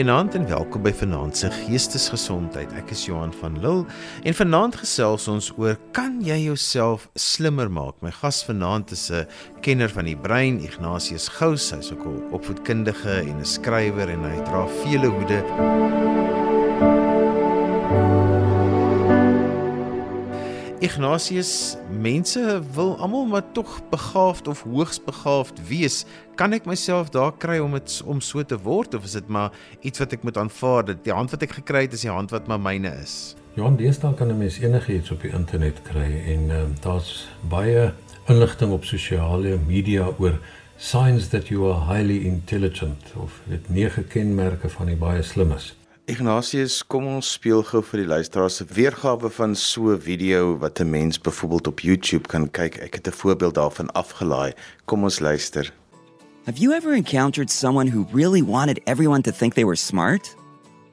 Goeienaand en welkom by Vanaand se Geestesgesondheid. Ek is Johan van Lille en vanaand gesels ons oor kan jy jouself slimmer maak? My gas vanaand is 'n kenner van die brein, Ignatius Gous. Hy's ook 'n opvoedkundige en 'n skrywer en hy dra vele hoede. Ignatius, mense wil almal maar tog begaafd of hoogs begaafd wees. Kan ek myself daar kry om dit om so te word of is dit maar iets wat ek moet aanvaar dat die hand wat ek gekry het is die hand wat maar myne is? Ja, deesdae kan 'n mens enigiets op die internet kry en uh, daar's baie inligting op sosiale media oor signs that you are highly intelligent of dit nege kenmerke van die baie slimmes. Ignatius, kom ons speel gou vir die luisteraars 'n weergawe van so 'n video wat 'n mens byvoorbeeld op YouTube kan kyk. Ek het 'n voorbeeld daarvan afgelaai. Kom ons luister. Have you ever encountered someone who really wanted everyone to think they were smart?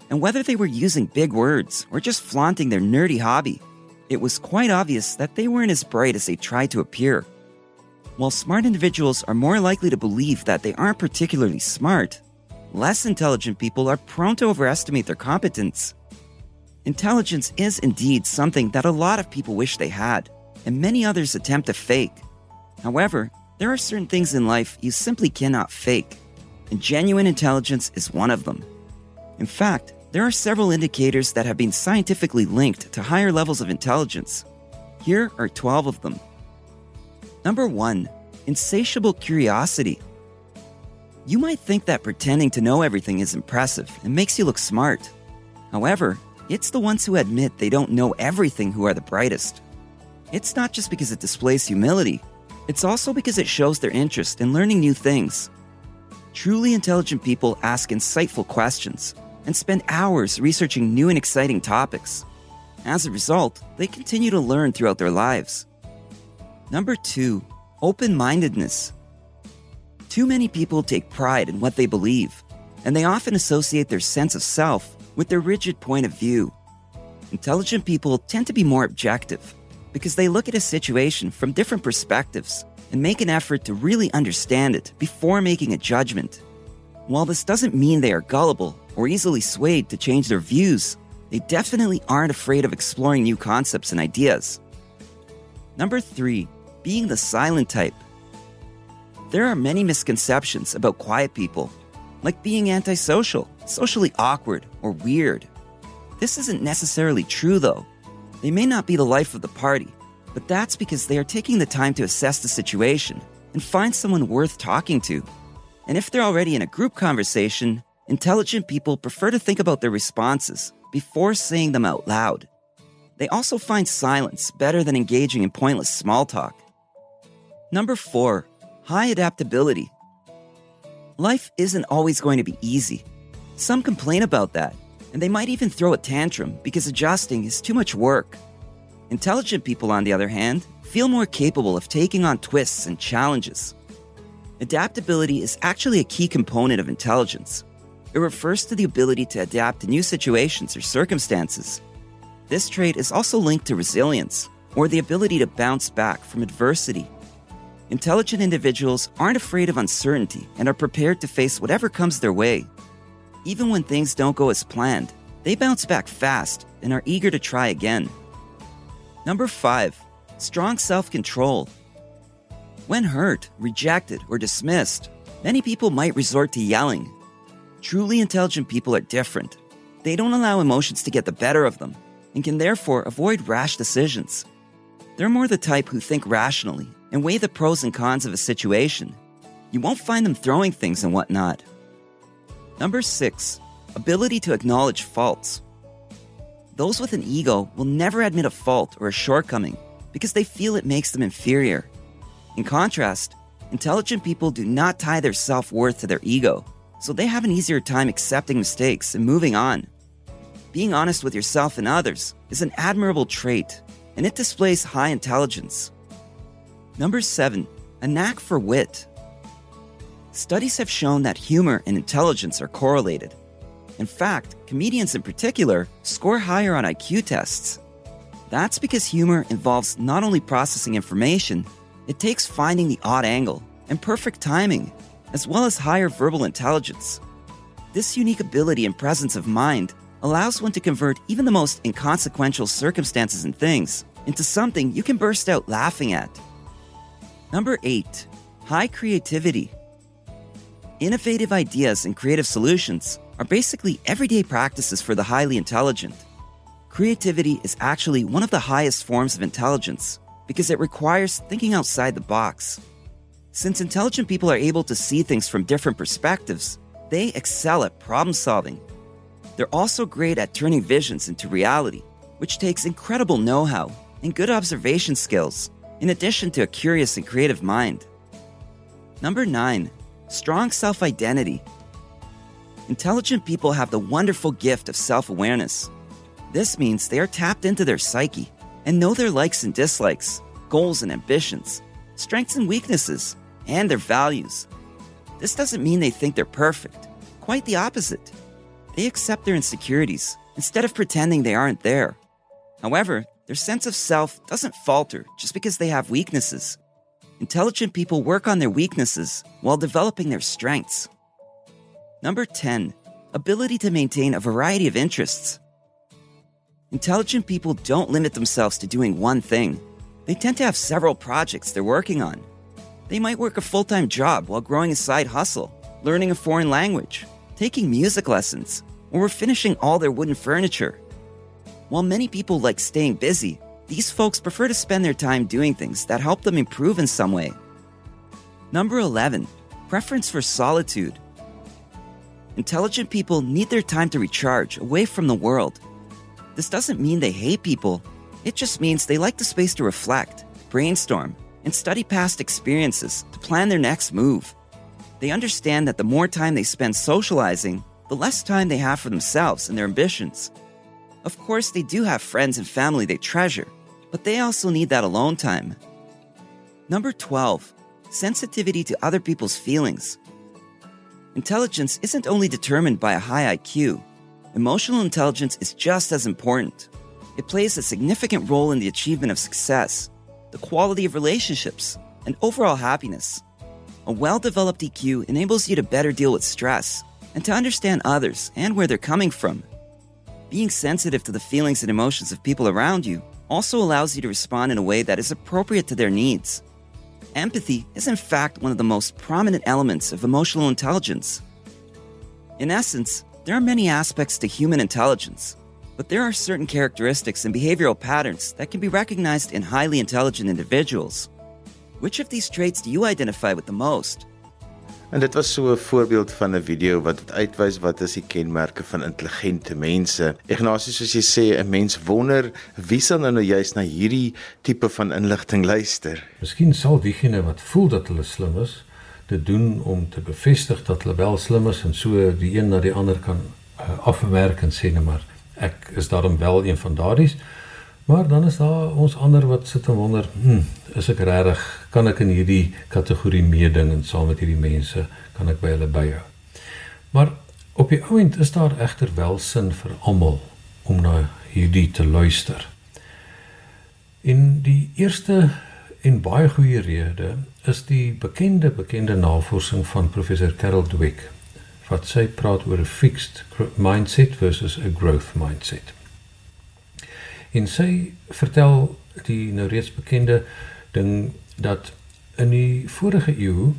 And whether they were using big words or just flaunting their nerdy hobby, it was quite obvious that they weren't as bright as they tried to appear. While smart individuals are more likely to believe that they aren't particularly smart, less intelligent people are prone to overestimate their competence. Intelligence is indeed something that a lot of people wish they had, and many others attempt to fake. However, there are certain things in life you simply cannot fake, and genuine intelligence is one of them. In fact, there are several indicators that have been scientifically linked to higher levels of intelligence. Here are 12 of them. Number 1. Insatiable curiosity. You might think that pretending to know everything is impressive and makes you look smart. However, it's the ones who admit they don't know everything who are the brightest. It's not just because it displays humility, it's also because it shows their interest in learning new things. Truly intelligent people ask insightful questions and spend hours researching new and exciting topics. As a result, they continue to learn throughout their lives. Number two, open mindedness. Too many people take pride in what they believe, and they often associate their sense of self with their rigid point of view. Intelligent people tend to be more objective because they look at a situation from different perspectives and make an effort to really understand it before making a judgment. While this doesn't mean they are gullible or easily swayed to change their views, they definitely aren't afraid of exploring new concepts and ideas. Number three, being the silent type. There are many misconceptions about quiet people, like being antisocial, socially awkward, or weird. This isn't necessarily true, though. They may not be the life of the party, but that's because they are taking the time to assess the situation and find someone worth talking to. And if they're already in a group conversation, intelligent people prefer to think about their responses before saying them out loud. They also find silence better than engaging in pointless small talk. Number four, high adaptability. Life isn't always going to be easy. Some complain about that, and they might even throw a tantrum because adjusting is too much work. Intelligent people, on the other hand, feel more capable of taking on twists and challenges. Adaptability is actually a key component of intelligence. It refers to the ability to adapt to new situations or circumstances. This trait is also linked to resilience, or the ability to bounce back from adversity. Intelligent individuals aren't afraid of uncertainty and are prepared to face whatever comes their way. Even when things don't go as planned, they bounce back fast and are eager to try again. Number 5. Strong self control. When hurt, rejected, or dismissed, many people might resort to yelling. Truly intelligent people are different. They don't allow emotions to get the better of them and can therefore avoid rash decisions. They're more the type who think rationally and weigh the pros and cons of a situation. You won't find them throwing things and whatnot. Number 6. Ability to acknowledge faults. Those with an ego will never admit a fault or a shortcoming because they feel it makes them inferior. In contrast, intelligent people do not tie their self worth to their ego, so they have an easier time accepting mistakes and moving on. Being honest with yourself and others is an admirable trait, and it displays high intelligence. Number 7. A knack for wit. Studies have shown that humor and intelligence are correlated. In fact, comedians in particular score higher on IQ tests. That's because humor involves not only processing information, it takes finding the odd angle and perfect timing, as well as higher verbal intelligence. This unique ability and presence of mind allows one to convert even the most inconsequential circumstances and things into something you can burst out laughing at. Number eight, high creativity. Innovative ideas and creative solutions are basically everyday practices for the highly intelligent. Creativity is actually one of the highest forms of intelligence because it requires thinking outside the box. Since intelligent people are able to see things from different perspectives, they excel at problem solving. They're also great at turning visions into reality, which takes incredible know how and good observation skills, in addition to a curious and creative mind. Number 9. Strong self identity. Intelligent people have the wonderful gift of self awareness. This means they are tapped into their psyche and know their likes and dislikes, goals and ambitions, strengths and weaknesses, and their values. This doesn't mean they think they're perfect, quite the opposite. They accept their insecurities instead of pretending they aren't there. However, their sense of self doesn't falter just because they have weaknesses. Intelligent people work on their weaknesses while developing their strengths. Number 10. Ability to maintain a variety of interests. Intelligent people don't limit themselves to doing one thing. They tend to have several projects they're working on. They might work a full time job while growing a side hustle, learning a foreign language, taking music lessons, or finishing all their wooden furniture. While many people like staying busy, these folks prefer to spend their time doing things that help them improve in some way. Number 11. Preference for solitude. Intelligent people need their time to recharge away from the world. This doesn't mean they hate people, it just means they like the space to reflect, brainstorm, and study past experiences to plan their next move. They understand that the more time they spend socializing, the less time they have for themselves and their ambitions. Of course, they do have friends and family they treasure, but they also need that alone time. Number 12, sensitivity to other people's feelings. Intelligence isn't only determined by a high IQ, emotional intelligence is just as important. It plays a significant role in the achievement of success, the quality of relationships, and overall happiness. A well developed EQ enables you to better deal with stress and to understand others and where they're coming from. Being sensitive to the feelings and emotions of people around you also allows you to respond in a way that is appropriate to their needs. Empathy is, in fact, one of the most prominent elements of emotional intelligence. In essence, there are many aspects to human intelligence, but there are certain characteristics and behavioral patterns that can be recognized in highly intelligent individuals. Which of these traits do you identify with the most? En dit was so 'n voorbeeld van 'n video wat uitwys wat is die kenmerke van intelligente mense. Ignatius, soos jy sê, 'n mens wonder wie sal nou juist na hierdie tipe van inligting luister. Miskien sal diegene wat voel dat hulle slim is, dit doen om te bevestig dat hulle wel slim is en so die een na die ander kan uh, afmerk en sê net maar ek is daarom wel een van daardie. Maar dan is daar ons ander wat sit en wonder, hm, is ek regtig kan ek in hierdie kategorie meeding en saam met hierdie mense kan ek by hulle byhou. Maar op die oomblik is daar egter wel sin vir almal om na hierdie te luister. In die eerste en baie goeie rede is die bekende bekende navorsing van professor Carol Dweck wat sy praat oor 'n fixed mindset versus 'n growth mindset. En sy vertel die nou reeds bekende ding dat in die vorige eeu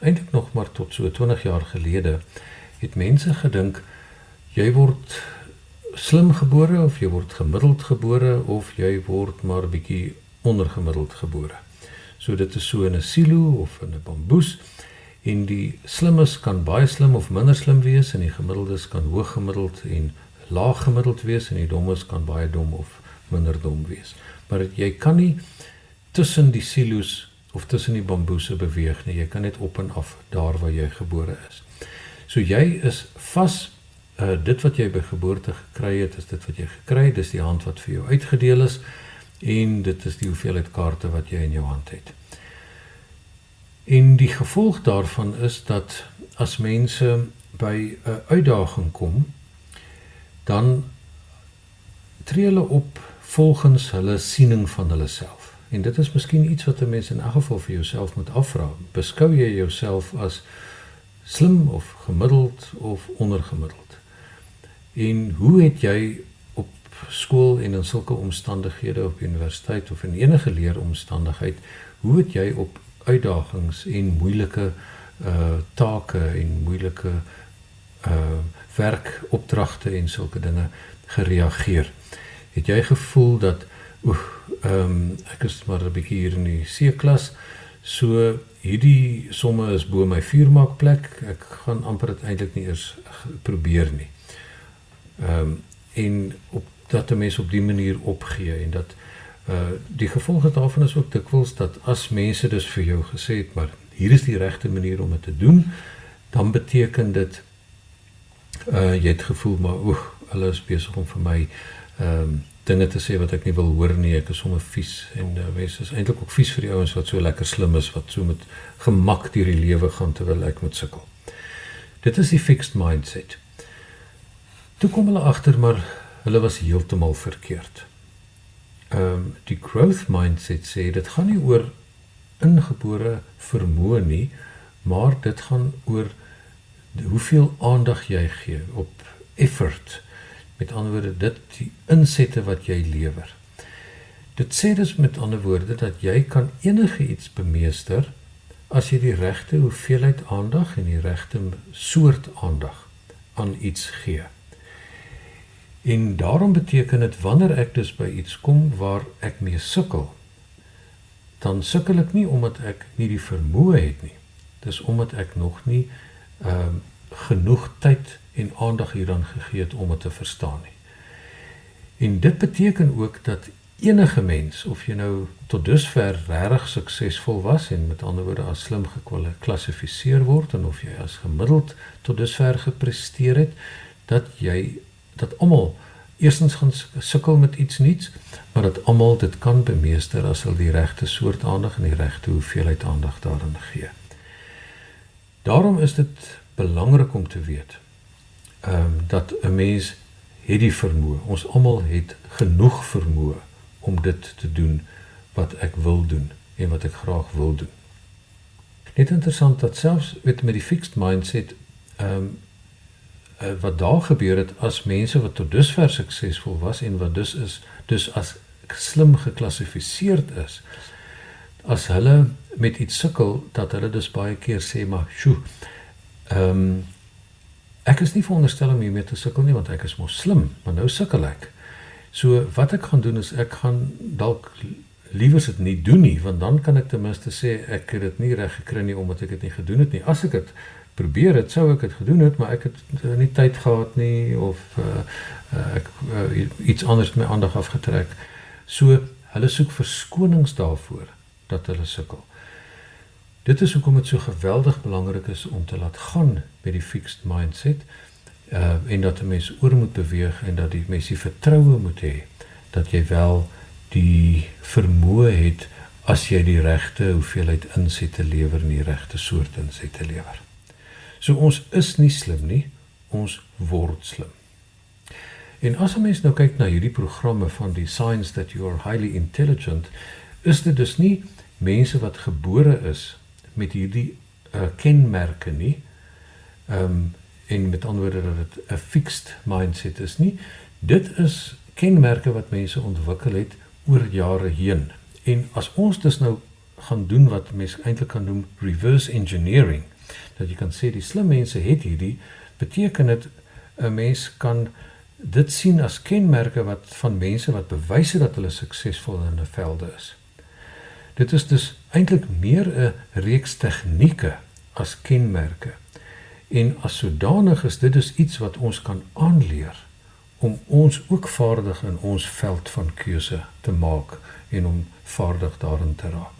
eintlik nog maar tot so 20 jaar gelede het mense gedink jy word slim gebore of jy word gemiddeld gebore of jy word maar bietjie ondergemiddeld gebore. So dit is so in 'n silo of in 'n bamboes en die slimmes kan baie slim of minder slim wees en die gemiddeldes kan hoog gemiddeld en laag gemiddeld wees en die dommes kan baie dom of minder dom wees. Maar jy kan nie tussen die silo's of tussen die bamboese beweeg nie. Jy kan net op en af daar waar jy gebore is. So jy is vas uh dit wat jy by geboorte gekry het, is dit wat jy gekry het, dis die hand wat vir jou uitgedeel is en dit is die hoeveelheid kaarte wat jy in jou hand het. En die gevolg daarvan is dat as mense by 'n uitdaging kom, dan tree hulle op volgens hulle siening van hulle self. En dit is miskien iets wat 'n mens in elk geval vir jouself moet afvra. Beskou jy jouself as slim of gemiddeld of ondergemiddeld? En hoe het jy op skool en in sulke omstandighede op universiteit of in enige leeromstandigheid, hoe het jy op uitdagings en moeilike uh take en moeilike uh werkopdragte en sulke dinge gereageer? Het jy gevoel dat oek ehm um, ek is maar 'n bietjie hier in die C-klas, so hierdie somme is bo my vuurmaakplek. Ek gaan amper dit eintlik nie eers probeer nie. Ehm um, en op dat 'n mens op die manier opgee en dat uh die gevolge daarvan is ook dikwels dat as mense dus vir jou gesê het maar hier is die regte manier om dit te doen, dan beteken dit uh jy het gevoel maar oeg, hulle is besig om vir my ehm um, dinge te sê wat ek nie wil hoor nie. Ek is sommer vies en uh, mense is eintlik ook vies vir die ouens wat so lekker slim is wat so met gemak deur die lewe gaan terwyl ek moet sukkel. Dit is die fixed mindset. Toe kom hulle agter maar hulle was heeltemal verkeerd. Ehm um, die growth mindset sê dit gaan nie oor ingebore vermoë nie, maar dit gaan oor hoeveel aandag jy gee op effort Met ander woorde, dit die insette wat jy lewer. Dit sê dus met ander woorde dat jy kan enige iets bemeester as jy die regte hoeveelheid aandag en die regte soort aandag aan iets gee. En daarom beteken dit wanneer ek dus by iets kom waar ek mee sukkel, dan sukkel ek nie omdat ek nie die vermoë het nie. Dis omdat ek nog nie ehm uh, genoeg tyd en aandag hieraan gegee het om dit te verstaan nie. En dit beteken ook dat enige mens of jy nou tot dusver regtig suksesvol was en met ander woorde as slim geklassifiseer word en of jy as gemiddeld tot dusver gepresteer het dat jy dat almal eerstens gaan sukkel met iets nuuts maar dat almal dit kan bemeester as hulle die regte soort aandag en die regte hoeveelheid aandag daarin gee. Daarom is dit belangrik om te weet ehm um, dat 'n mens het die vermoë. Ons almal het genoeg vermoë om dit te doen wat ek wil doen en wat ek graag wil doen. Net interessant dat selfs met met die fixed mindset ehm um, uh, wat daar gebeur het as mense wat tot dusver suksesvol was en wat dus is dus as slim geklassifiseerd is as hulle met iets sukkel dat hulle dus baie keer sê maar sjoe ehm um, Ek is nie veronderstel om hiermee te sukkel nie want ek is mos slim, maar nou sukkel ek. So wat ek gaan doen is ek gaan dalk liewer dit nie doen nie want dan kan ek ten minste sê ek het dit nie reg gekry nie omdat ek dit nie gedoen het nie. As ek dit probeer het, sou ek dit gedoen het, maar ek het uh, nie tyd gehad nie of uh, ek uh, iets anders my aandag afgetrek. So hulle soek verskonings daarvoor dat hulle sukkel. Dit is hoekom dit so geweldig belangrik is om te laat gaan met die fixed mindset uh en dat 'n mens oor moet beweeg en dat die mens die vertroue moet hê dat jy wel die vermoë het as jy die regte hoeveelheid insette lewer en die regte soort insette lewer. So ons is nie slim nie, ons word slim. En as 'n mens nou kyk na hierdie programme van die signs that you are highly intelligent, is dit dus nie mense wat gebore is met hierdie uh, kenmerke nie. Ehm um, en met ander woorde dat dit 'n fixed mindset is nie. Dit is kenmerke wat mense ontwikkel het oor jare heen. En as ons dus nou gaan doen wat mense eintlik kan noem reverse engineering, dat jy kan sê die slim mense het hierdie beteken dit 'n mens kan dit sien as kenmerke wat van mense wat bewys het dat hulle suksesvol in 'n velde is. Dit is dus eintlik meer 'n reeks tegnieke as kenmerke. En as sodanig is dit dus iets wat ons kan aanleer om ons ook vaardig in ons veld van keuse te maak en om vaardig daarin te raak.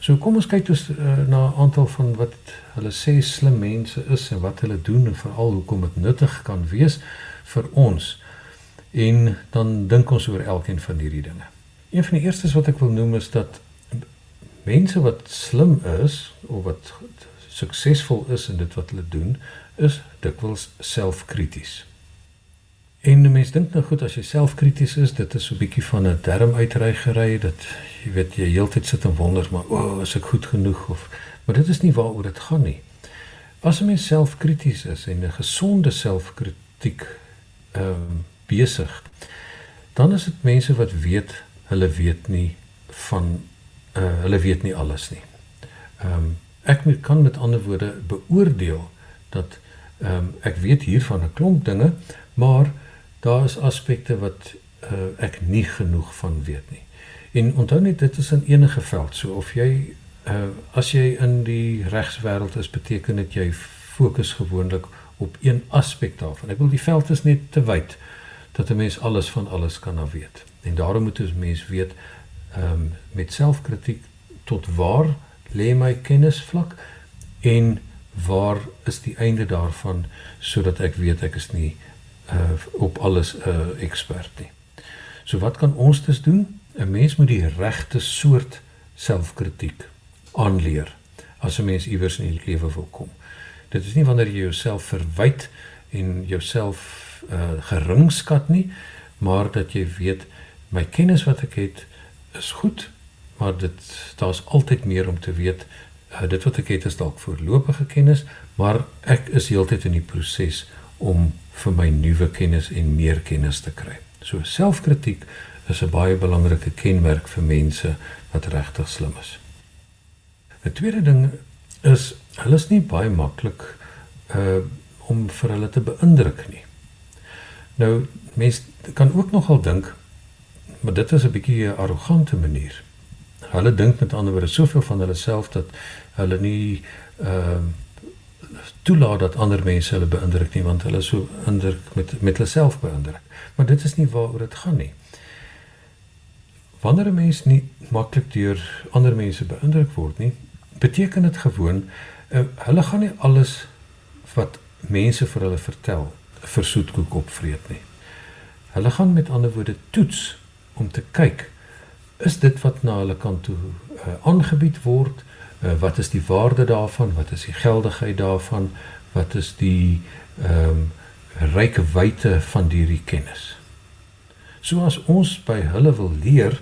So kom ons kyk dus uh, na 'n aantal van wat hulle sê slim mense is en wat hulle doen en veral hoekom dit nuttig kan wees vir ons. En dan dink ons oor elkeen van hierdie dinge. Een van die eerstes wat ek wil noem is dat mense wat slim is of wat suksesvol is in dit wat hulle doen, is dikwels selfkrities. En mense dink nou goed as jy selfkrities is, dit is so 'n bietjie van 'n dermuitreigery dat jy weet jy heeltyd sit en wonder maar o, oh, is ek goed genoeg of maar dit is nie waaroor dit gaan nie. As 'n mens selfkrities is en 'n gesonde selfkritiek ehm um, besig, dan is dit mense wat weet hulle weet nie van uh hulle weet nie alles nie. Ehm um, ek kan met ander woorde beoordeel dat ehm um, ek weet hiervan 'n klomp dinge, maar daar is aspekte wat uh, ek nie genoeg van weet nie. En onthou net dit is in enige veld so of jy uh, as jy in die regswêreld is beteken dit jy fokus gewoonlik op een aspek daarvan. Ek wil die veld is net te wyd dat 'n mens alles van alles kan nou weet. En daarom moet 'n mens weet ehm um, met selfkritiek tot waar lê my kennisvlak en waar is die einde daarvan sodat ek weet ek is nie uh op alles 'n uh, ekspert nie. So wat kan ons dus doen? 'n Mens moet die regte soort selfkritiek aanleer as 'n mens iewers in die lewe wil kom. Dit is nie wanneer jy jouself verwyd en jouself uh geringskat nie, maar dat jy weet my kennis wat ek het is goed, maar dit daar's altyd meer om te weet. Uh, dit wat ek het is dalk voorlopige kennis, maar ek is heeltyd in die proses om vir my nuwe kennis en meer kennis te kry. So selfkritiek is 'n baie belangrike kenmerk vir mense wat regtig slim is. 'n Tweede ding is hulle is nie baie maklik uh om vir hulle te beïndruk nie. Nou mense kan ook nogal dink maar dit is 'n bietjie 'n arrogante manier. Hulle dink met ander woorde soveel van hulle self dat hulle nie ehm uh, toelaat dat ander mense hulle beïndruk nie want hulle is so indruk met met hulle self beïndruk. Maar dit is nie waaroor dit gaan nie. Wanneer 'n mens nie maklik deur ander mense beïndruk word nie, beteken dit gewoon uh, hulle gaan nie alles wat mense vir hulle vertel vir soetkoek opvreet nie. Hulle gaan met ander woorde toets om te kyk is dit wat na hulle kant toe uh, aangebied word? Uh, wat is die waarde daarvan? Wat is die geldigheid daarvan? Wat is die ehm um, ryke wyte van hierdie kennis? Soos ons by hulle wil leer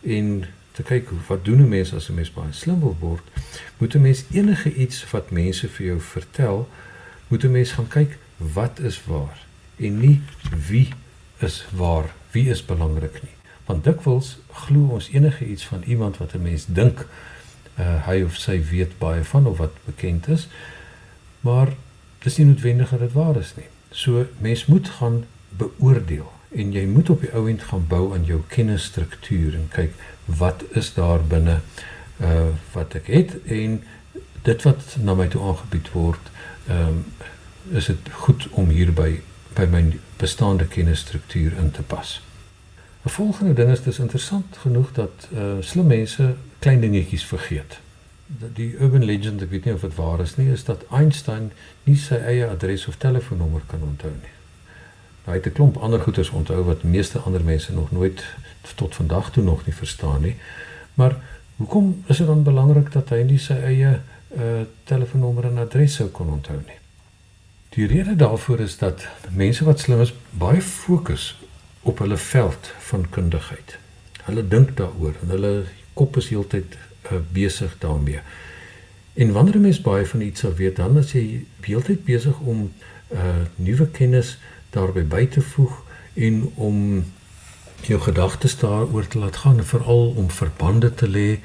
en te kyk hoe wat doen 'n mens as 'n mens baie slim wil word? Moet 'n mens enige iets wat mense vir jou vertel moet 'n mens gaan kyk wat is waar? En nie wie is waar wie is belangrik nie want dikwels glo ons enige iets van iemand wat 'n mens dink uh, hy of sy weet baie van of wat bekend is. Maar dis nie noodwendig dat dit waar is nie. So mens moet gaan beoordeel en jy moet op die ou end gaan bou aan jou kennisstruktuur en kyk wat is daar binne uh wat ek het en dit wat na my toe aangebied word ehm um, is dit goed om hierby by my bestaande kennisstruktuur in te pas. 'n Volgende ding is dis interessant genoeg dat uh slim mense klein dingetjies vergeet. Die urban legend, ek weet nie of dit waar is nie, is dat Einstein nie sy eie adres of telefoonnommer kan onthou nie. Nou, hy het 'n klomp ander goeders onthou wat meeste ander mense nog nooit tot vandag toe nog nie verstaan nie. Maar hoekom is dit dan belangrik dat hy nie sy eie uh telefoonnommer en adres sou kon onthou nie? Die rede daarvoor is dat mense wat slim is, baie fokus op hulle veld van kundigheid. Hulle dink daaroor en hulle kop is heeltyd uh, besig daarmee. En wanneer 'n mens baie van iets sou weet, dan as jy heeltyd besig om uh nuwe kennis daarby by te voeg en om jou gedagtes daaroor te laat gaan, veral om verbande te lê.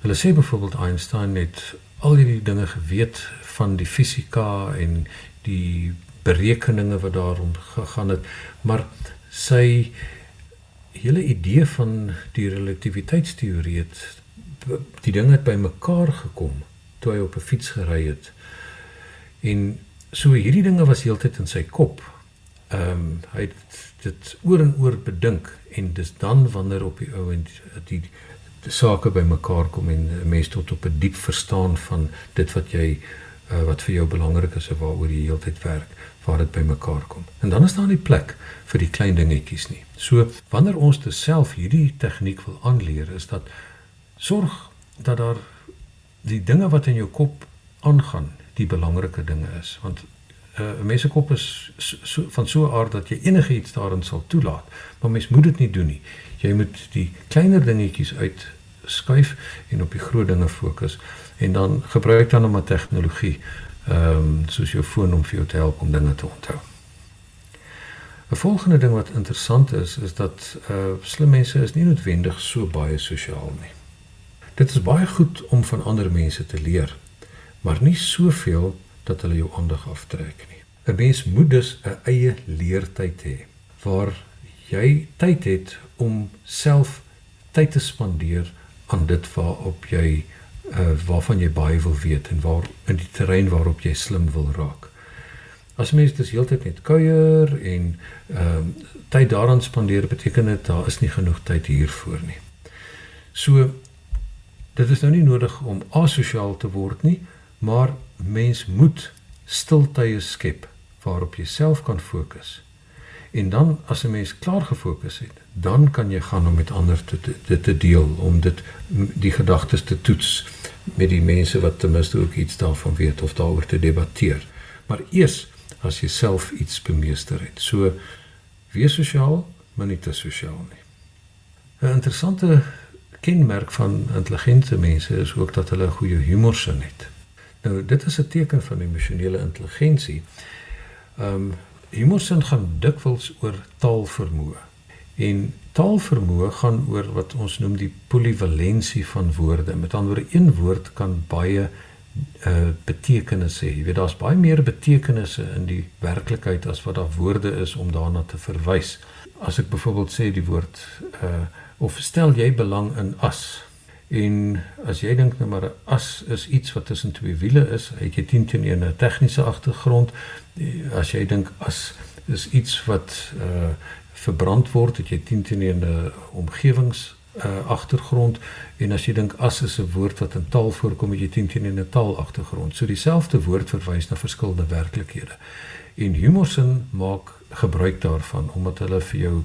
Hulle sê byvoorbeeld Einstein het al hierdie dinge geweet van die fisika en die berekeninge wat daarom gegaan het, maar sy hele idee van die relativiteitsteorie het die dinge het bymekaar gekom toe hy op 'n fiets gery het. En so hierdie dinge was heeltyd in sy kop. Ehm um, hy het dit oor en oor bedink en dis dan wanneer op die ou en die, die, sake bymekaar kom en 'n mens tot op 'n diep verstaan van dit wat jy uh, wat vir jou belangrik is of waaroor jy heeltyd werk waar dit bymekaar kom. En dan is daar nie plek vir die klein dingetjies nie. So wanneer ons te self hierdie tegniek wil aanleer is dat sorg dat daar die dinge wat in jou kop aangaan, die belangrike dinge is want uh, 'n uh, mens se kop is so, so, van so 'n aard dat jy enigiets daarin sal toelaat, maar mens moet dit nie doen nie. Jy moet die kleiner dingetjies uit skuif en op die groot dinge fokus en dan gebruik dan 'n tegnologie ehm um, soos jou foon om vir jou te help om dinge te onthou. 'n Volgende ding wat interessant is, is dat uh slim mense is nie noodwendig so baie sosiaal nie. Dit is baie goed om van ander mense te leer, maar nie soveel dat hulle jou aandag aftrek nie. 'n Mens moet dus 'n eie leertyd hê waar jy tyd het om self tyd te spandeer aan dit waarop jy uh, waarvan jy baie wil weet en waar in die terrein waarop jy slim wil raak. As mense dis heeltyd net kuier en ehm uh, tyd daaraan spandeer beteken dit daar is nie genoeg tyd hiervoor nie. So dit is nou nie nodig om asosiaal te word nie, maar mens moet stiltye skep waarop jy self kan fokus. En dan as 'n mens klaar gefokus het, dan kan jy gaan om met ander te te, te deel om dit die gedagtes te toets met die mense wat ten minste ook iets daarvan weet of daaroor te debatteer. Maar eers as jy self iets bemeester het. So wees sosiaal, maar nie te sosiaal nie. 'n Interessante kenmerk van intelligente mense is ook dat hulle 'n goeie humorsin het. Nou dit is 'n teken van emosionele intelligensie. Ehm um, Humorsin gaan dikwels oor taalvermoë. En taalvermoë gaan oor wat ons noem die polivalensie van woorde. Met ander woorde, een woord kan baie uh betekenisse hê. Jy weet daar's baie meer betekenisse in die werklikheid as wat daar woorde is om daarna te verwys. As ek byvoorbeeld sê die woord uh of stel jy belang in as En as jy dink nou maar 'n as is iets wat tussen twee wiele is, het jy 10 teen 1 'n tegniese agtergrond. As jy dink as is iets wat uh verbrand word, het jy 10 teen 1 'n omgewings uh agtergrond en as jy dink as is 'n woord wat in taal voorkom, het jy 10 teen 1 'n taal agtergrond. So dieselfde woord verwys na verskillende werklikhede. En humorsin maak gebruik daarvan omdat hulle vir jou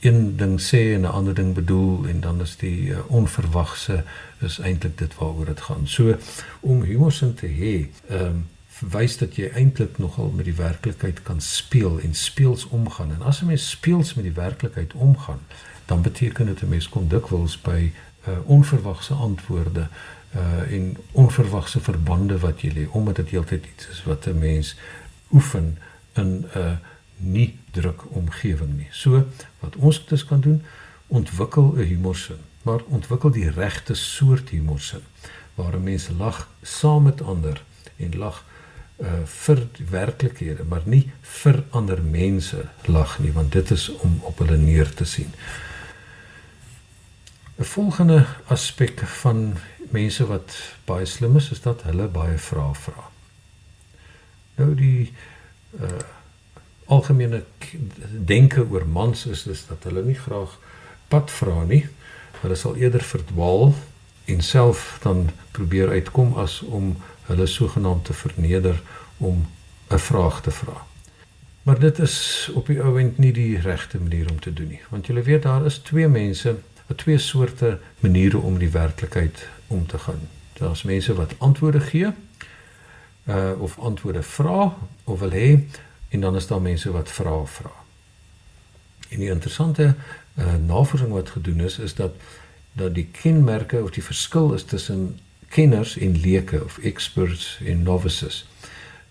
een ding sê en 'n ander ding bedoel en dan is die uh, onverwagse is eintlik dit waaroor dit gaan. So om humorsin te hê, ehm um, wys dat jy eintlik nogal met die werklikheid kan speel en speels omgaan. En as 'n mens speels met die werklikheid omgaan, dan beteken dit 'n mens kom dikwels by uh, onverwagse antwoorde uh en onverwagse verbande wat jy lê omdat dit heeltyd iets is wat 'n mens oefen in 'n uh, nie druk omgewing nie. So wat ons dus kan doen, ontwikkel 'n humorsin, maar ontwikkel die regte soort humorsin waar mense lag saam met ander en lag uh vir werklikhede, maar nie vir ander mense lag nie, want dit is om op hulle neer te sien. 'n Volgende aspek van mense wat baie slim is, is dat hulle baie vrae vra. Nou die uh algemene denke oor mans is is dat hulle nie graag pad vra nie. Hulle sal eerder verdwaal en self dan probeer uitkom as om hulle sogenaamd te verneder om 'n vraag te vra. Maar dit is op die ouend nie die regte manier om te doen nie, want jy weet daar is twee mense, twee soorte maniere om die werklikheid om te gaan. Daar's mense wat antwoorde gee uh of antwoorde vra of wil hê en dan is daar mense wat vra vra. En die interessante uh, navorsing wat gedoen is is dat dat die kenmerke of die verskil is tussen kenners en leuke of experts en novices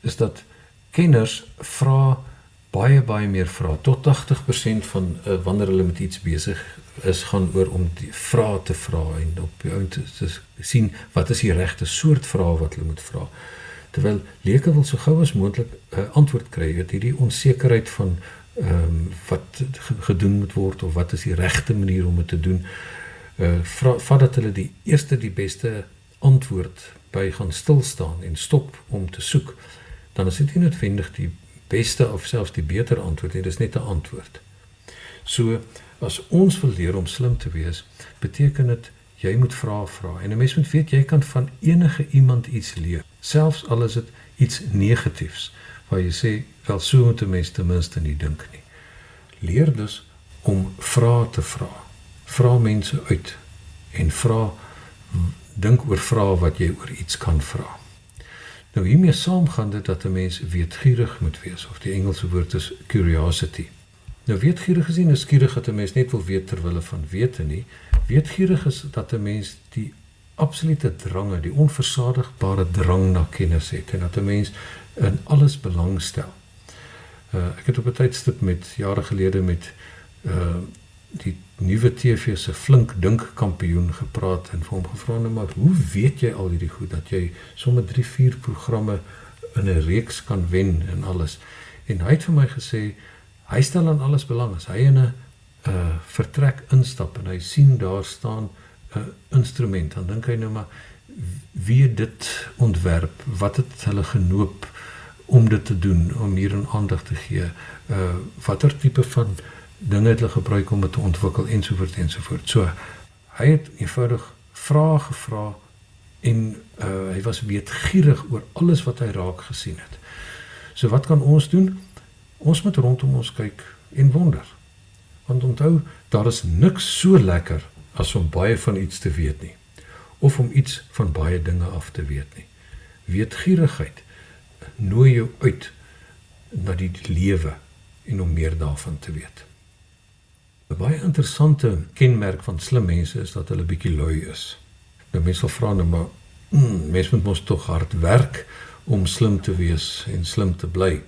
is dat kenners vra baie baie meer vra tot 80% van uh, wanneer hulle met iets besig is gaan oor om die vrae te vra en op jou te, te sien wat is die regte soort vrae wat hulle moet vra terwyl leuke wil so gou as moontlik 'n uh, antwoord kry oor hierdie onsekerheid van ehm um, wat gedoen moet word of wat is die regte manier om dit te doen. Uh vat dat hulle die eerste die beste antwoord by gaan stil staan en stop om te soek, dan is dit nie noodwendig die beste of selfs die beter antwoord nie, dis net 'n antwoord. So as ons wil leer om slim te wees, beteken dit jy moet vra vra en 'n mens moet weet jy kan van enige iemand iets leer selfs al is dit iets negatiefs waar jy sê wel so moet 'n mens ten minste nie dink nie. Leer dus om vrae te vra. Vra mense uit en vra dink oor vrae wat jy oor iets kan vra. Nou hiermee saamgaan dit dat 'n mens weetgierig moet wees of die Engelse woord is curiosity. Nou weetgierig is skieurig dat 'n mens net wil weet ter wille van wete nie. Weetgierig is dat 'n mens die absolute drange, die onversadigbare drang na kennis het en dat 'n mens in alles belangstel. Uh ek het op 'n tydstip met jare gelede met uh die nuwe TV se flink dink kampioen gepraat en vir hom gevra nou maar hoe weet jy al hierdie goed dat jy sommer 3 4 programme in 'n reeks kan wen en alles. En hy het vir my gesê hy stel aan alles belang. As hy in 'n uh vertrek instap en hy sien daar staan 'n instrument dan dink hy nou maar wie dit ontwerp? Wat het hulle genoop om dit te doen om hier 'n aandag te gee? Uh watter tipe van dinge het hulle gebruik om dit te ontwikkel ensovoorts ensovoorts so hy het eenvoudig vrae gevra en uh hy was weetgierig oor alles wat hy raak gesien het so wat kan ons doen ons moet rondom ons kyk en wonder want onthou daar is niks so lekker as om baie van iets te weet nie of om iets van baie dinge af te weet nie. Weetgierigheid nooi jou uit na die lewe en om meer daarvan te weet. 'n Baie interessante kenmerk van slim mense is dat hulle bietjie lui is. Nou mense vra nou maar, mm, mense moet mos tog hard werk om slim te wees en slim te bly.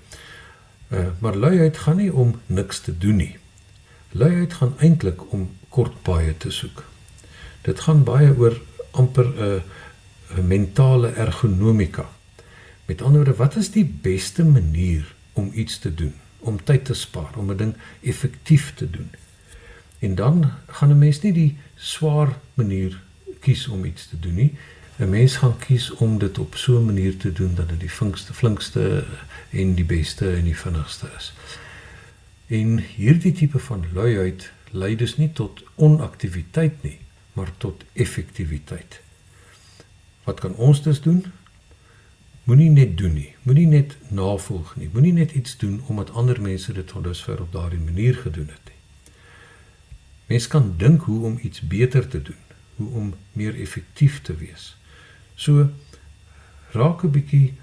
Uh, maar luiheid gaan nie om niks te doen nie. Luiheid gaan eintlik om kort paaie te soek. Dit gaan baie oor amper 'n 'n mentale ergonomika. Met ander woorde, wat is die beste manier om iets te doen, om tyd te spaar, om 'n ding effektief te doen? En dan gaan 'n mens nie die swaar manier kies om iets te doen nie. 'n Mens gaan kies om dit op so 'n manier te doen dat dit die vinkste, flinkste en die beste en die vinnigste is. En hierdie tipe van luiheid lei dus nie tot onaktiwiteit nie, maar tot effektiwiteit. Wat kan ons dus doen? Moenie net doen nie. Moenie net navolg nie. Moenie net iets doen omdat ander mense dit tot dusver op daardie manier gedoen het nie. Mens kan dink hoe om iets beter te doen, hoe om meer effektief te wees. So raak 'n bietjie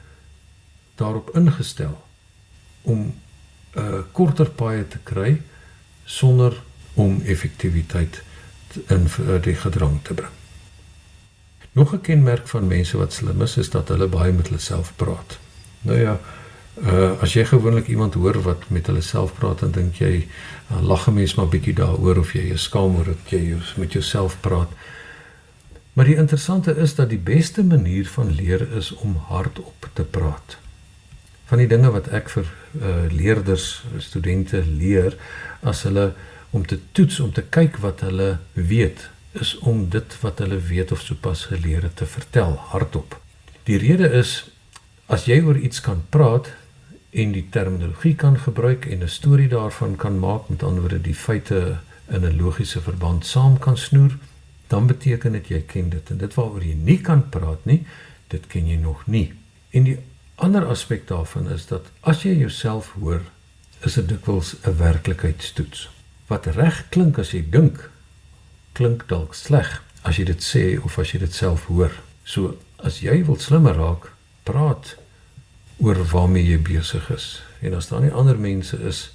daarop ingestel om 'n uh, korter paai te kry sonder om effektiwiteit in die gedrang te bring. Nog 'n kenmerk van mense wat slim is, is dat hulle baie met hulle self praat. Nou ja, uh as jy gewoonlik iemand hoor wat met hulle self praat, dan dink jy, uh, lag 'n mens maar bietjie daaroor of jy is skaam oor dat jy met jouself praat. Maar die interessante is dat die beste manier van leer is om hardop te praat. Van die dinge wat ek vir uh leerders, studente leer as hulle om te toets om te kyk wat hulle weet is om dit wat hulle weet of sopas geleer het te vertel hardop. Die rede is as jy oor iets kan praat en die terminologie kan gebruik en 'n storie daarvan kan maak met ander woorde die feite in 'n logiese verband saam kan snoer, dan beteken dit jy ken dit en dit waaroor jy nie kan praat nie, dit ken jy nog nie. En die ander aspek daarvan is dat as jy jouself hoor, is dit dikwels 'n werklikheidstoets wat reg klink as jy dink klink dalk sleg as jy dit sê of as jy dit self hoor. So as jy wil slimmer raak, praat oor waarmee jy besig is. En as daar nie ander mense is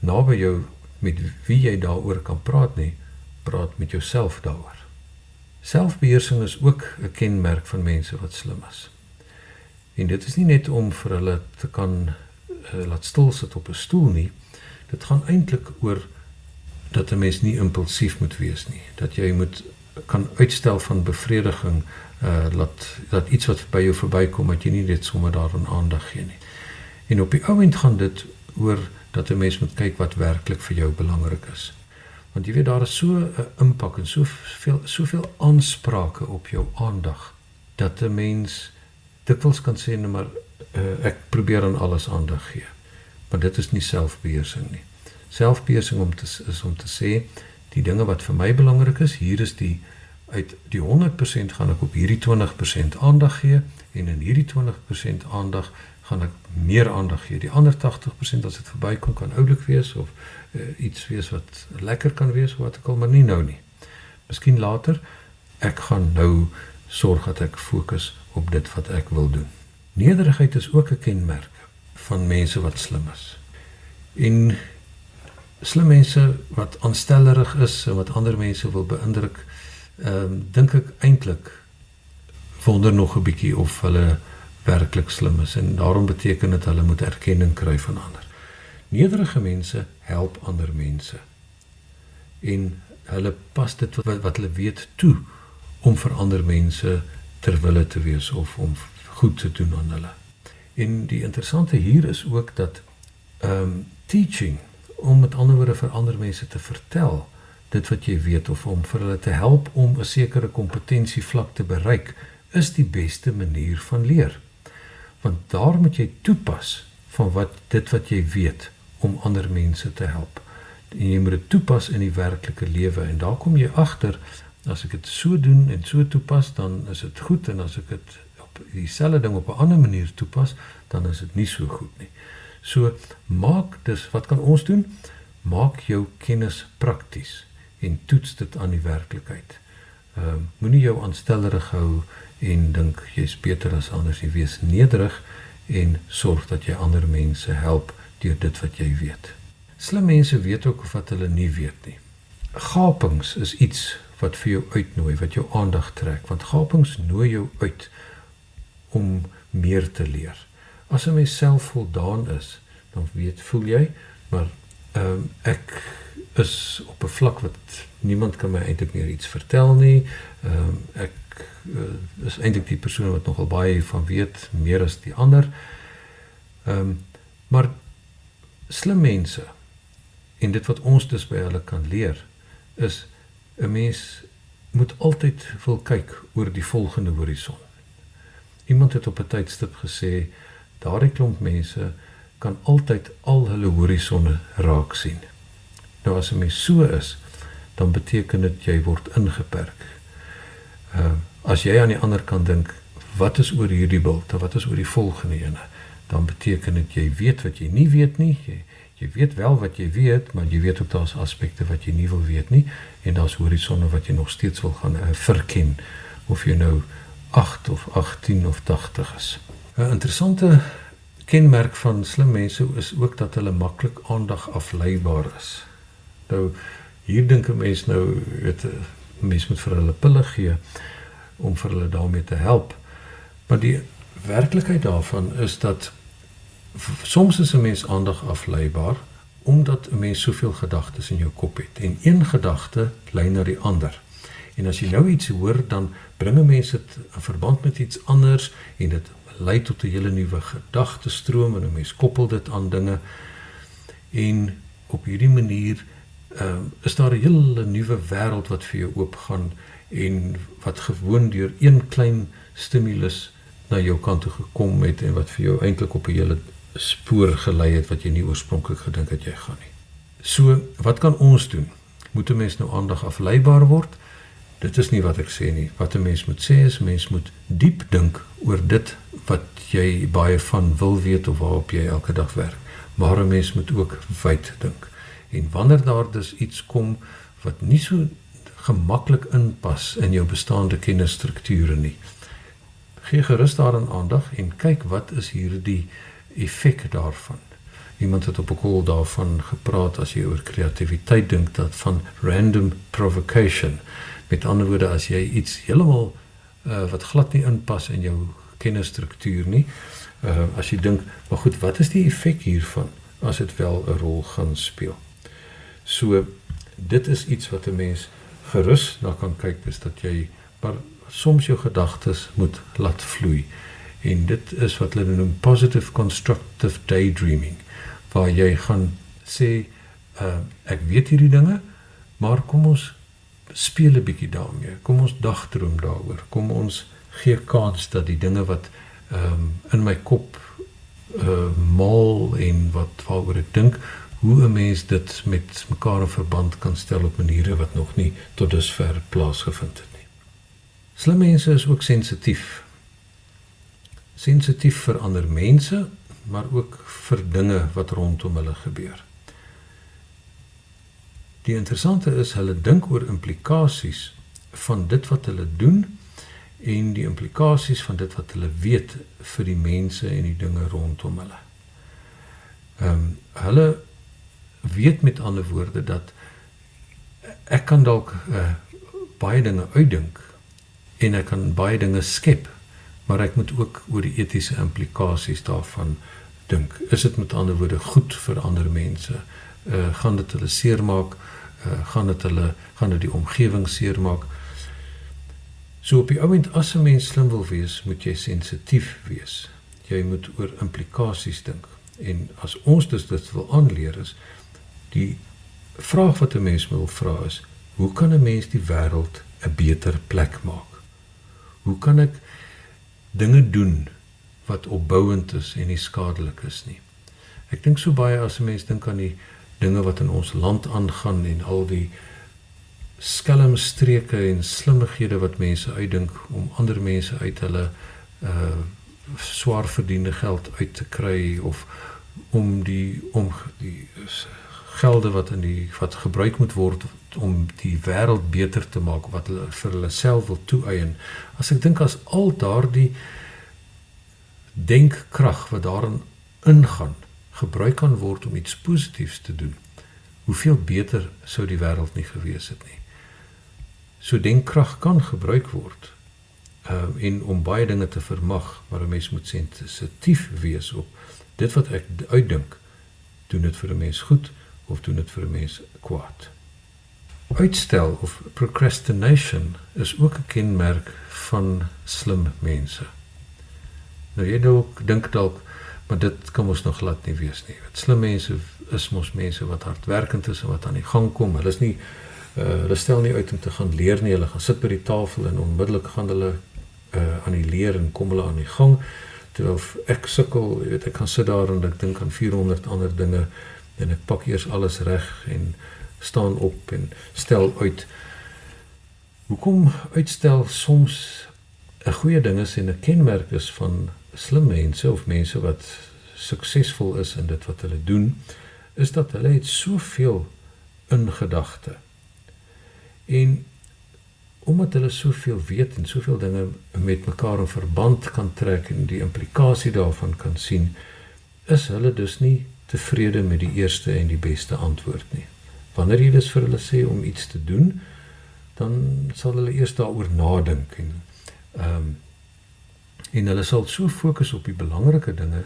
naby jou met wie jy daaroor kan praat nie, praat met jouself daaroor. Selfbeheersing is ook 'n kenmerk van mense wat slim is. En dit is nie net om vir hulle te kan uh, laat stil sit op 'n stoel nie. Dit gaan eintlik oor dat 'n mens nie impulsief moet wees nie. Dat jy moet kan uitstel van bevrediging uh dat dat iets wat by jou verbykom dat jy nie net sommer daaraan aandag gee nie. En op die oomblik gaan dit oor dat 'n mens moet kyk wat werklik vir jou belangrik is. Want jy weet daar is so 'n uh, impak en soveel soveel aansprake op jou aandag dat 'n mens dikwels kan sê net maar uh, ek probeer aan alles aandag gee. Maar dit is nie selfbeheersing nie selfbeheersing om te is om te sê die dinge wat vir my belangrik is, hier is die uit die 100% gaan ek op hierdie 20% aandag gee en in hierdie 20% aandag gaan ek meer aandag gee. Die ander 80% as dit verbykom kan oulik wees of uh, iets wees wat lekker kan wees wat ek al maar nie nou nie. Miskien later ek gaan nou sorg dat ek fokus op dit wat ek wil doen. Nederigheid is ook 'n kenmerk van mense wat slim is. En slim mense wat aanstellerig is en wat ander mense wil beïndruk, ehm um, dink ek eintlik wonder nog 'n bietjie of hulle werklik slim is en daarom beteken dit hulle moet erkenning kry van ander. Nederige mense help ander mense. En hulle pas dit wat, wat hulle weet toe om vir ander mense ter wille te wees of om goed te doen aan hulle. En die interessante hier is ook dat ehm um, teaching om met ander woorde vir ander mense te vertel dit wat jy weet of om vir hulle te help om 'n sekere kompetentievlak te bereik is die beste manier van leer. Want daar moet jy toepas van wat dit wat jy weet om ander mense te help. En jy moet dit toepas in die werklike lewe en daar kom jy agter as ek dit so doen en so toepas dan is dit goed en as ek dit op dieselfde ding op 'n ander manier toepas dan is dit nie so goed nie. So maak dus wat kan ons doen? Maak jou kennis prakties en toets dit aan die werklikheid. Ehm uh, moenie jou aanstellerig hou en dink jy's beter as ander jy wees nederig en sorg dat jy ander mense help deur dit wat jy weet. Slim mense weet ook wat hulle nie weet nie. Gapings is iets wat vir jou uitnooi, wat jou aandag trek, want gapings nooi jou uit om meer te leer. As 'n mens selfvoldaan is, dan weet voel jy, maar ehm um, ek is op 'n vlak wat niemand kan my eintlik meer iets vertel nie. Ehm um, ek uh, is eintlik die persoon wat nogal baie van weet, meer as die ander. Ehm um, maar slim mense en dit wat ons dus by hulle kan leer is 'n mens moet altyd wil kyk oor die volgende horison. Iemand het op 'n tydstip gesê daardie klomp mense kan altyd al hulle horisonne raak sien. Nou as 'n mens so is, dan beteken dit jy word ingeperk. Ehm uh, as jy aan die ander kant dink, wat is oor hierdie bult, wat is oor die volgende ene, dan beteken dit jy weet wat jy nie weet nie. Jy jy weet wel wat jy weet, maar jy weet ook daar's aspekte wat jy nie wil weet nie en daar's horisonne wat jy nog steeds wil gaan uh, verken of jy nou 8 of 18 of 80 is. 'n Interessante kenmerk van slim mense is ook dat hulle maklik aandag afleibaar is. Nou hier dink 'n mens nou weet 'n mens moet vir hulle pille gee om vir hulle daarmee te help. Maar die werklikheid daarvan is dat soms is 'n mens aandag afleibaar omdat 'n mens soveel gedagtes in jou kop het en een gedagte lei na die ander. En as jy nou iets hoor dan bring 'n mens dit in verband met iets anders en dit lei tot 'n hele nuwe gedagtestroom en 'n mens koppel dit aan dinge en op hierdie manier uh, is daar 'n hele nuwe wêreld wat vir jou oopgaan en wat gewoon deur een klein stimulus na jou kant toe gekom het en wat vir jou eintlik op 'n hele spoor gelei het wat jy nie oorspronklik gedink het jy gaan nie. So, wat kan ons doen? Moet 'n mens nou aandag afleibaar word? Dit is nie wat ek sê nie. Wat 'n mens moet sê is mens moet diep dink oor dit wat jy baie van wil weet of waarop jy elke dag werk. Maar 'n mens moet ook wyd dink. En wanneer daar dus iets kom wat nie so gemaklik inpas in jou bestaande kennisstrukture nie, gee gerus daaraan aandag en kyk wat is hierdie effek daarvan. Iemand het op 'n koel daarvan gepraat as jy oor kreatiwiteit dink dat van random provocation. Met ander woorde as jy iets heeltemal uh, wat glad nie inpas in jou kennisstruktuur nie, uh, as jy dink, maar goed, wat is die effek hiervan as dit wel 'n rol gaan speel? So dit is iets wat 'n mens gerus na kan kyk is dat jy maar soms jou gedagtes moet laat vloei. En dit is wat hulle noem positive constructive daydreaming waar jy gaan sê uh, ek weet hierdie dinge maar kom ons speel 'n bietjie daarmee. Kom ons dagdroom daaroor. Kom ons gee kans dat die dinge wat ehm um, in my kop uh mal en wat waaroor ek dink hoe 'n mens dit met mekaar in verband kan stel op maniere wat nog nie tot dusver plaasgevind het nie. Slim mense is ook sensitief. Sensitief vir ander mense, maar ook vir dinge wat rondom hulle gebeur. Die interessante is hulle dink oor implikasies van dit wat hulle doen en die implikasies van dit wat hulle weet vir die mense en die dinge rondom hulle. Ehm um, hulle weet met ander woorde dat ek kan dalk uh, baie dinge uitdink en ek kan baie dinge skep, maar ek moet ook oor die etiese implikasies daarvan dink. Is dit met ander woorde goed vir ander mense? Uh gaan dit hulle seermaak? Uh gaan dit hulle gaan dit die omgewing seermaak? So op die oomblik as 'n mens slim wil wees, moet jy sensitief wees. Jy moet oor implikasies dink. En as ons dus dit wil aanleer is die vraag wat 'n mens wil vra is, hoe kan 'n mens die wêreld 'n beter plek maak? Hoe kan ek dinge doen wat opbouend is en nie skadelik is nie? Ek dink so baie as 'n mens dink aan die dinge wat in ons land aangaan en al die skelmstreke en slimmighede wat mense uitdink om ander mense uit hulle uh swaar verdiende geld uit te kry of om die om die gelde wat in die wat gebruik moet word om die wêreld beter te maak wat hulle vir hulle self wil toeëien. As ek dink as al daardie denkkrag wat daarin ingaan gebruik kan word om iets positiefs te doen, hoeveel beter sou die wêreld nie gewees het nie. So denkkrag kan gebruik word um, en om baie dinge te vermag, maar 'n mens moet sensitief wees op dit wat ek uitdink. Doen dit vir 'n mens goed? Of doen dit vir 'n mens kwaad. Uitstel of procrastination is ook 'n kenmerk van slim mense. Nou jy dalk dink dalk maar dit kan ons nog glad nie wees nie. Wat slim mense is mos mense wat hardwerkend is en wat aan die gang kom. Hulle is nie uh, hulle stel nie uit om te gaan leer nie. Hulle gaan sit by die tafel en onmiddellik gaan hulle uh, aan die leer en kom hulle aan die gang. Terwyl ek sukkel, jy weet ek kan sit daar en ek dink aan 400 ander dinge en ek pak eers alles reg en staan op en stel uit. Hoekom uitstel soms 'n goeie ding is en 'n kenmerk is van slim mense of mense wat suksesvol is in dit wat hulle doen is dat hulle het soveel in gedagte. En omdat hulle soveel weet en soveel dinge met mekaar in verband kan trek en die implikasie daarvan kan sien is hulle dus nie tevrede met die eerste en die beste antwoord nie. Wanneer jy dus vir hulle sê om iets te doen, dan sal hulle eers daaroor nadink en ehm um, en hulle sal so fokus op die belangrike dinge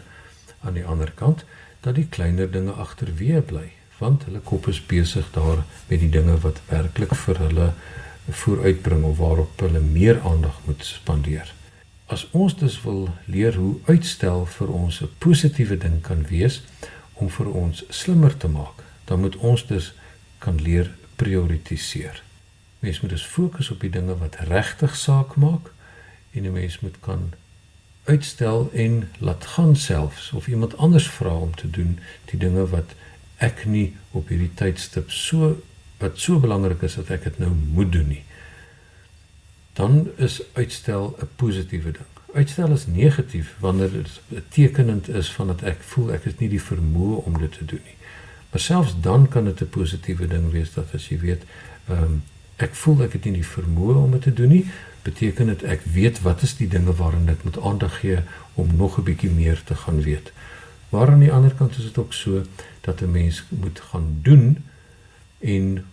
aan die ander kant dat die kleiner dinge agterweë bly, want hulle kop is besig daar met die dinge wat werklik vir hulle vooruitbring of waarop hulle meer aandag moet spandeer. As ons dus wil leer hoe uitstel vir ons 'n positiewe ding kan wees, om vir ons slimmer te maak, dan moet ons dus kan leer prioritiseer. Mens moet dus fokus op die dinge wat regtig saak maak en 'n mens moet kan uitstel en laat gaan selfs of iemand anders vra om te doen die dinge wat ek nie op hierdie tydstip so wat so belangrik is dat ek dit nou moet doen nie. Dan is uitstel 'n positiewe ding uitstel is negatief wanneer dit tekenend is van dat ek voel ek het nie die vermoë om dit te doen nie. Maar selfs dan kan dit 'n positiewe ding wees dat as jy weet, ehm um, ek voel ek het nie die vermoë om dit te doen nie, beteken dit ek weet wat is die dinge waaraan ek moet aandag gee om nog 'n bietjie meer te gaan weet. Maar aan die ander kant is dit ook so dat 'n mens moet gaan doen en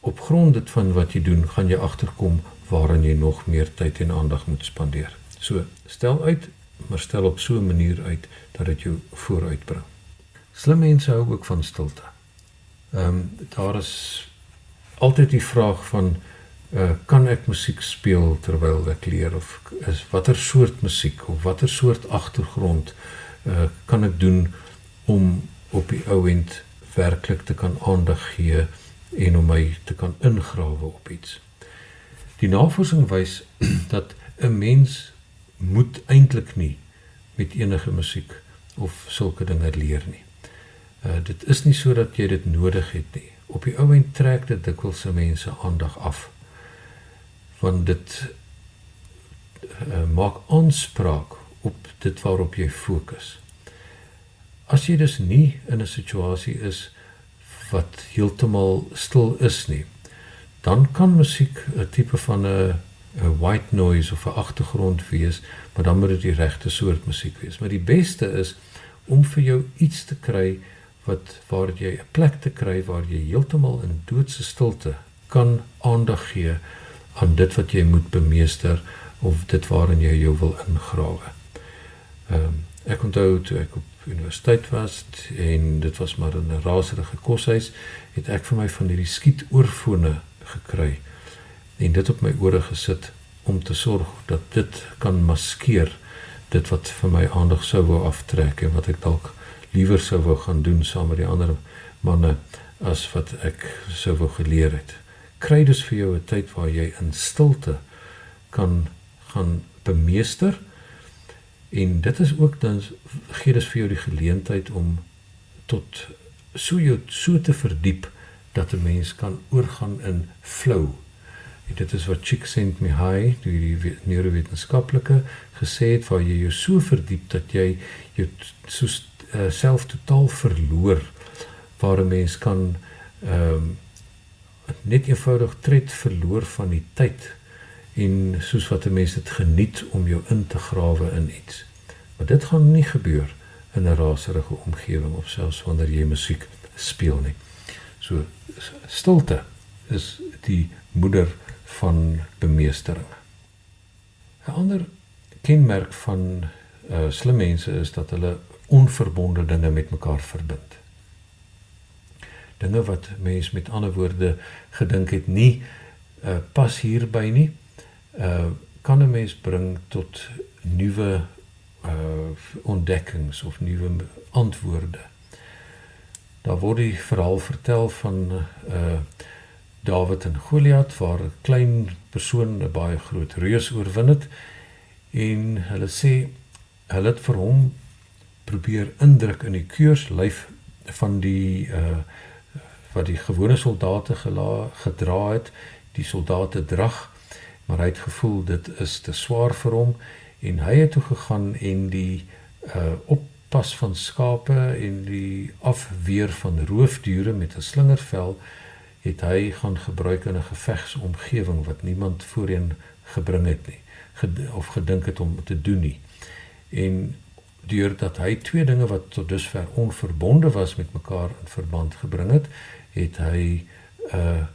op grond dit van wat jy doen, gaan jy agterkom waaraan jy nog meer tyd en aandag moet spandeer. So stel uit, maar stel op so 'n manier uit dat dit jou vooruitbring. Slim mense hou ook van stilte. Ehm um, daar is altyd die vraag van uh, kan ek musiek speel terwyl ek leer of is watter soort musiek of watter soort agtergrond uh, kan ek doen om op die ou end werklik te kan aandag gee en om my te kan ingrawe op iets. Die navorsing wys dat 'n mens moet eintlik nie met enige musiek of sulke dinge leer nie. Uh dit is nie sodat jy dit nodig het nie. Op die ou end trek dit dikwels se mense aandag af. Want dit uh, maak aanspraak op dit waarop jy fokus. As jy dus nie in 'n situasie is wat heeltemal stil is nie, dan kan musiek 'n tipe van 'n 'n white noise of 'n agtergrond wees, maar dan moet dit die regte soort musiek wees. Maar die beste is om vir jou iets te kry wat waar jy 'n plek te kry waar jy heeltemal in doodse stilte kan aandag gee aan dit wat jy moet bemeester of dit waarin jy jou wil ingrawe. Ehm um, ek onthou toe ek op universiteit was en dit was maar in 'n raserige koshuis, het ek vir my van hierdie skietoorfone gekry en dit op my ore gesit om te sorg dat dit kan maskeer dit wat vir my aandag sou wou aftrek en wat ek dalk liewer sou wou gaan doen saam met die ander manne as wat ek sou wou geleer het. Kry dus vir jou 'n tyd waar jy in stilte kan gaan bemeester en dit is ook dan gee dit vir jou die geleentheid om tot so jou so te verdiep dat 'n mens kan oorgaan in flow En dit is wat Csikszentmihalyi, die neurowetenskaplike, gesê het waar jy jou so verdiep dat jy jou so uh, self totaal verloor waar 'n mens kan ehm um, net eenvoudig tred verloor van die tyd en soos wat 'n mens dit geniet om jou in te grawe in iets. Maar dit gaan nie gebeur in 'n raserige omgewing of selfs wanneer jy musiek speel nie. So stilte is die moeder van bemeestering. 'n Ander kenmerk van uh, slim mense is dat hulle onverbonde dinge met mekaar verbind. Dinge wat mense met ander woorde gedink het nie uh, pas hierby nie, uh, kan 'n mens bring tot nuwe uh, ontdekkings of nuwe antwoorde. Daar word die verhaal vertel van 'n uh, Dawid en Goliat waar 'n klein persoon 'n baie groot reus oorwin het en hulle sê hulle het vir hom probeer indruk in die keurslyf van die uh wat die gewone soldate gela, gedra het die soldate drag maar hy het gevoel dit is te swaar vir hom en hy het toe gegaan en die uh oppas van skape en die afweer van roofdiere met 'n slingervel het hy gaan gebruik in 'n gevegsomgewing wat niemand voorheen gebring het nie of gedink het om te doen nie. En deurdat hy twee dinge wat tot dusver onverbonde was met mekaar in verband gebring het, het hy 'n uh,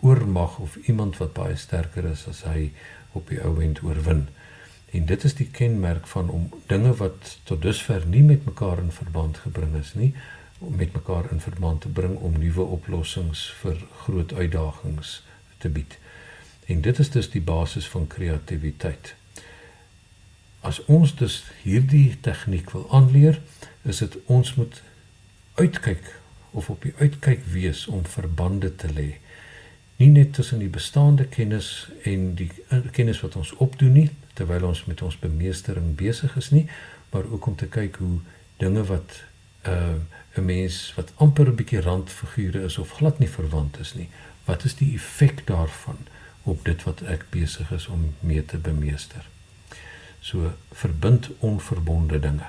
oormag of iemand wat baie sterker is as hy op die ou end oorwin. En dit is die kenmerk van om dinge wat tot dusver nie met mekaar in verband gebring is nie, om met mekaar in verband te bring om nuwe oplossings vir groot uitdagings te bied. En dit is dus die basis van kreatiwiteit. As ons dus hierdie tegniek wil aanleer, is dit ons moet uitkyk of op die uitkyk wees om verbande te lê. Nie net tussen die bestaande kennis en die kennis wat ons opdoen nie terwyl ons met ons bemeestering besig is nie, maar ook om te kyk hoe dinge wat uh 'n mens wat amper 'n bietjie randfigure is of glad nie verwant is nie. Wat is die effek daarvan op dit wat ek besig is om mee te bemeester? So verbind onverbonde dinge.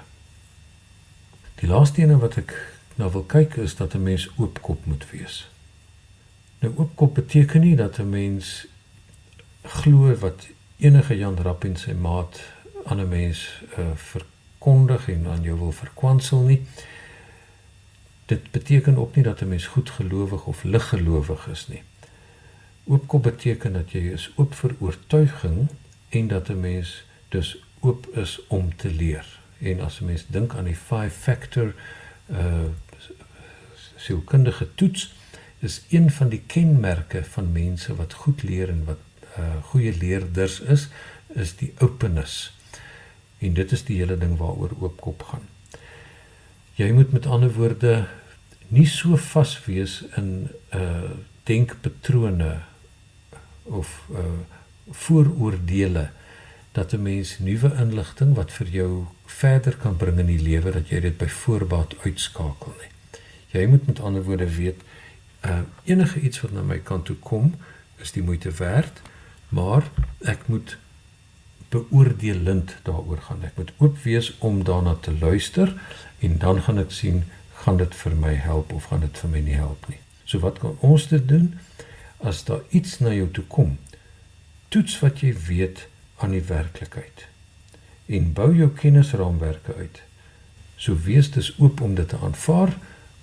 Die laaste ene wat ek nou wil kyk is dat 'n mens oopkop moet wees. Nou oopkop beteken nie dat 'n mens glo wat enige Jan Rapp en sy maat aan 'n mens uh, verkondig en aan jou wil verkwansel nie. Dit beteken ook nie dat 'n mens goedgelowig of liggelowig is nie. Oopkop beteken dat jy is oop vir oortuiging en dat 'n mens dus oop is om te leer. En as 'n mens dink aan die 5 factor uh sielkundige toets is een van die kenmerke van mense wat goed leer en wat uh goeie leerders is, is die openness. En dit is die hele ding waaroor oopkop gaan. Jy moet met ander woorde nie so vas wees in uh denkpatrone of uh vooroordeele dat 'n mens nuwe inligting wat vir jou verder kan bring in die lewe dat jy dit by voorbaat uitskakel nie. Jy moet met ander woorde weet uh enige iets wat na my kant toe kom is die moeite werd, maar ek moet beoordelend daaroor gaan. Ek moet oop wees om daarna te luister en dan gaan ek sien gaan dit vir my help of gaan dit vir my nie help nie. So wat kan ons dit doen as daar iets na jou toe kom? Toets wat jy weet aan die werklikheid en bou jou kennisraamwerke uit. So wees dus oop om dit te aanvaar,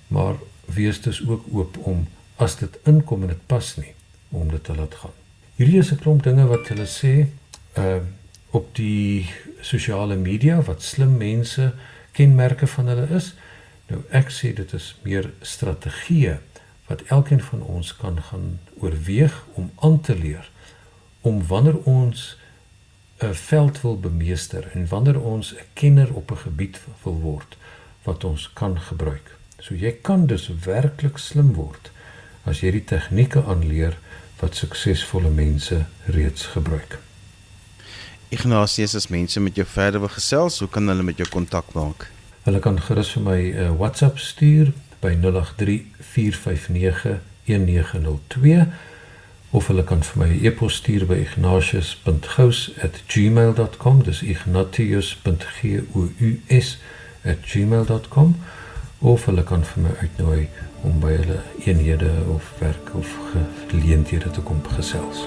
maar wees dus ook oop om as dit inkom en dit pas nie om dit te laat gaan. Hierdie is 'n klomp dinge wat hulle sê uh op die sosiale media wat slim mense kenmerke van hulle is. Nou ek sê dit is meer strategieë wat elkeen van ons kan gaan oorweeg om aan te leer om wanneer ons 'n veld wil bemeester en wanneer ons 'n kenner op 'n gebied wil word wat ons kan gebruik. So jy kan dus werklik slim word as jy die tegnieke aanleer wat suksesvolle mense reeds gebruik. Ignatius, as mense met jou verder wil gesels, hoe kan hulle met jou kontak maak? Hulle kan gerus vir my 'n uh, WhatsApp stuur by 0834591902 of hulle kan vir my 'n e-pos stuur by ignatius.gous@gmail.com dis ignatius.gous@gmail.com of hulle kan vir my uitnooi om by hulle eenhede of werk of geleenthede te kom gesels.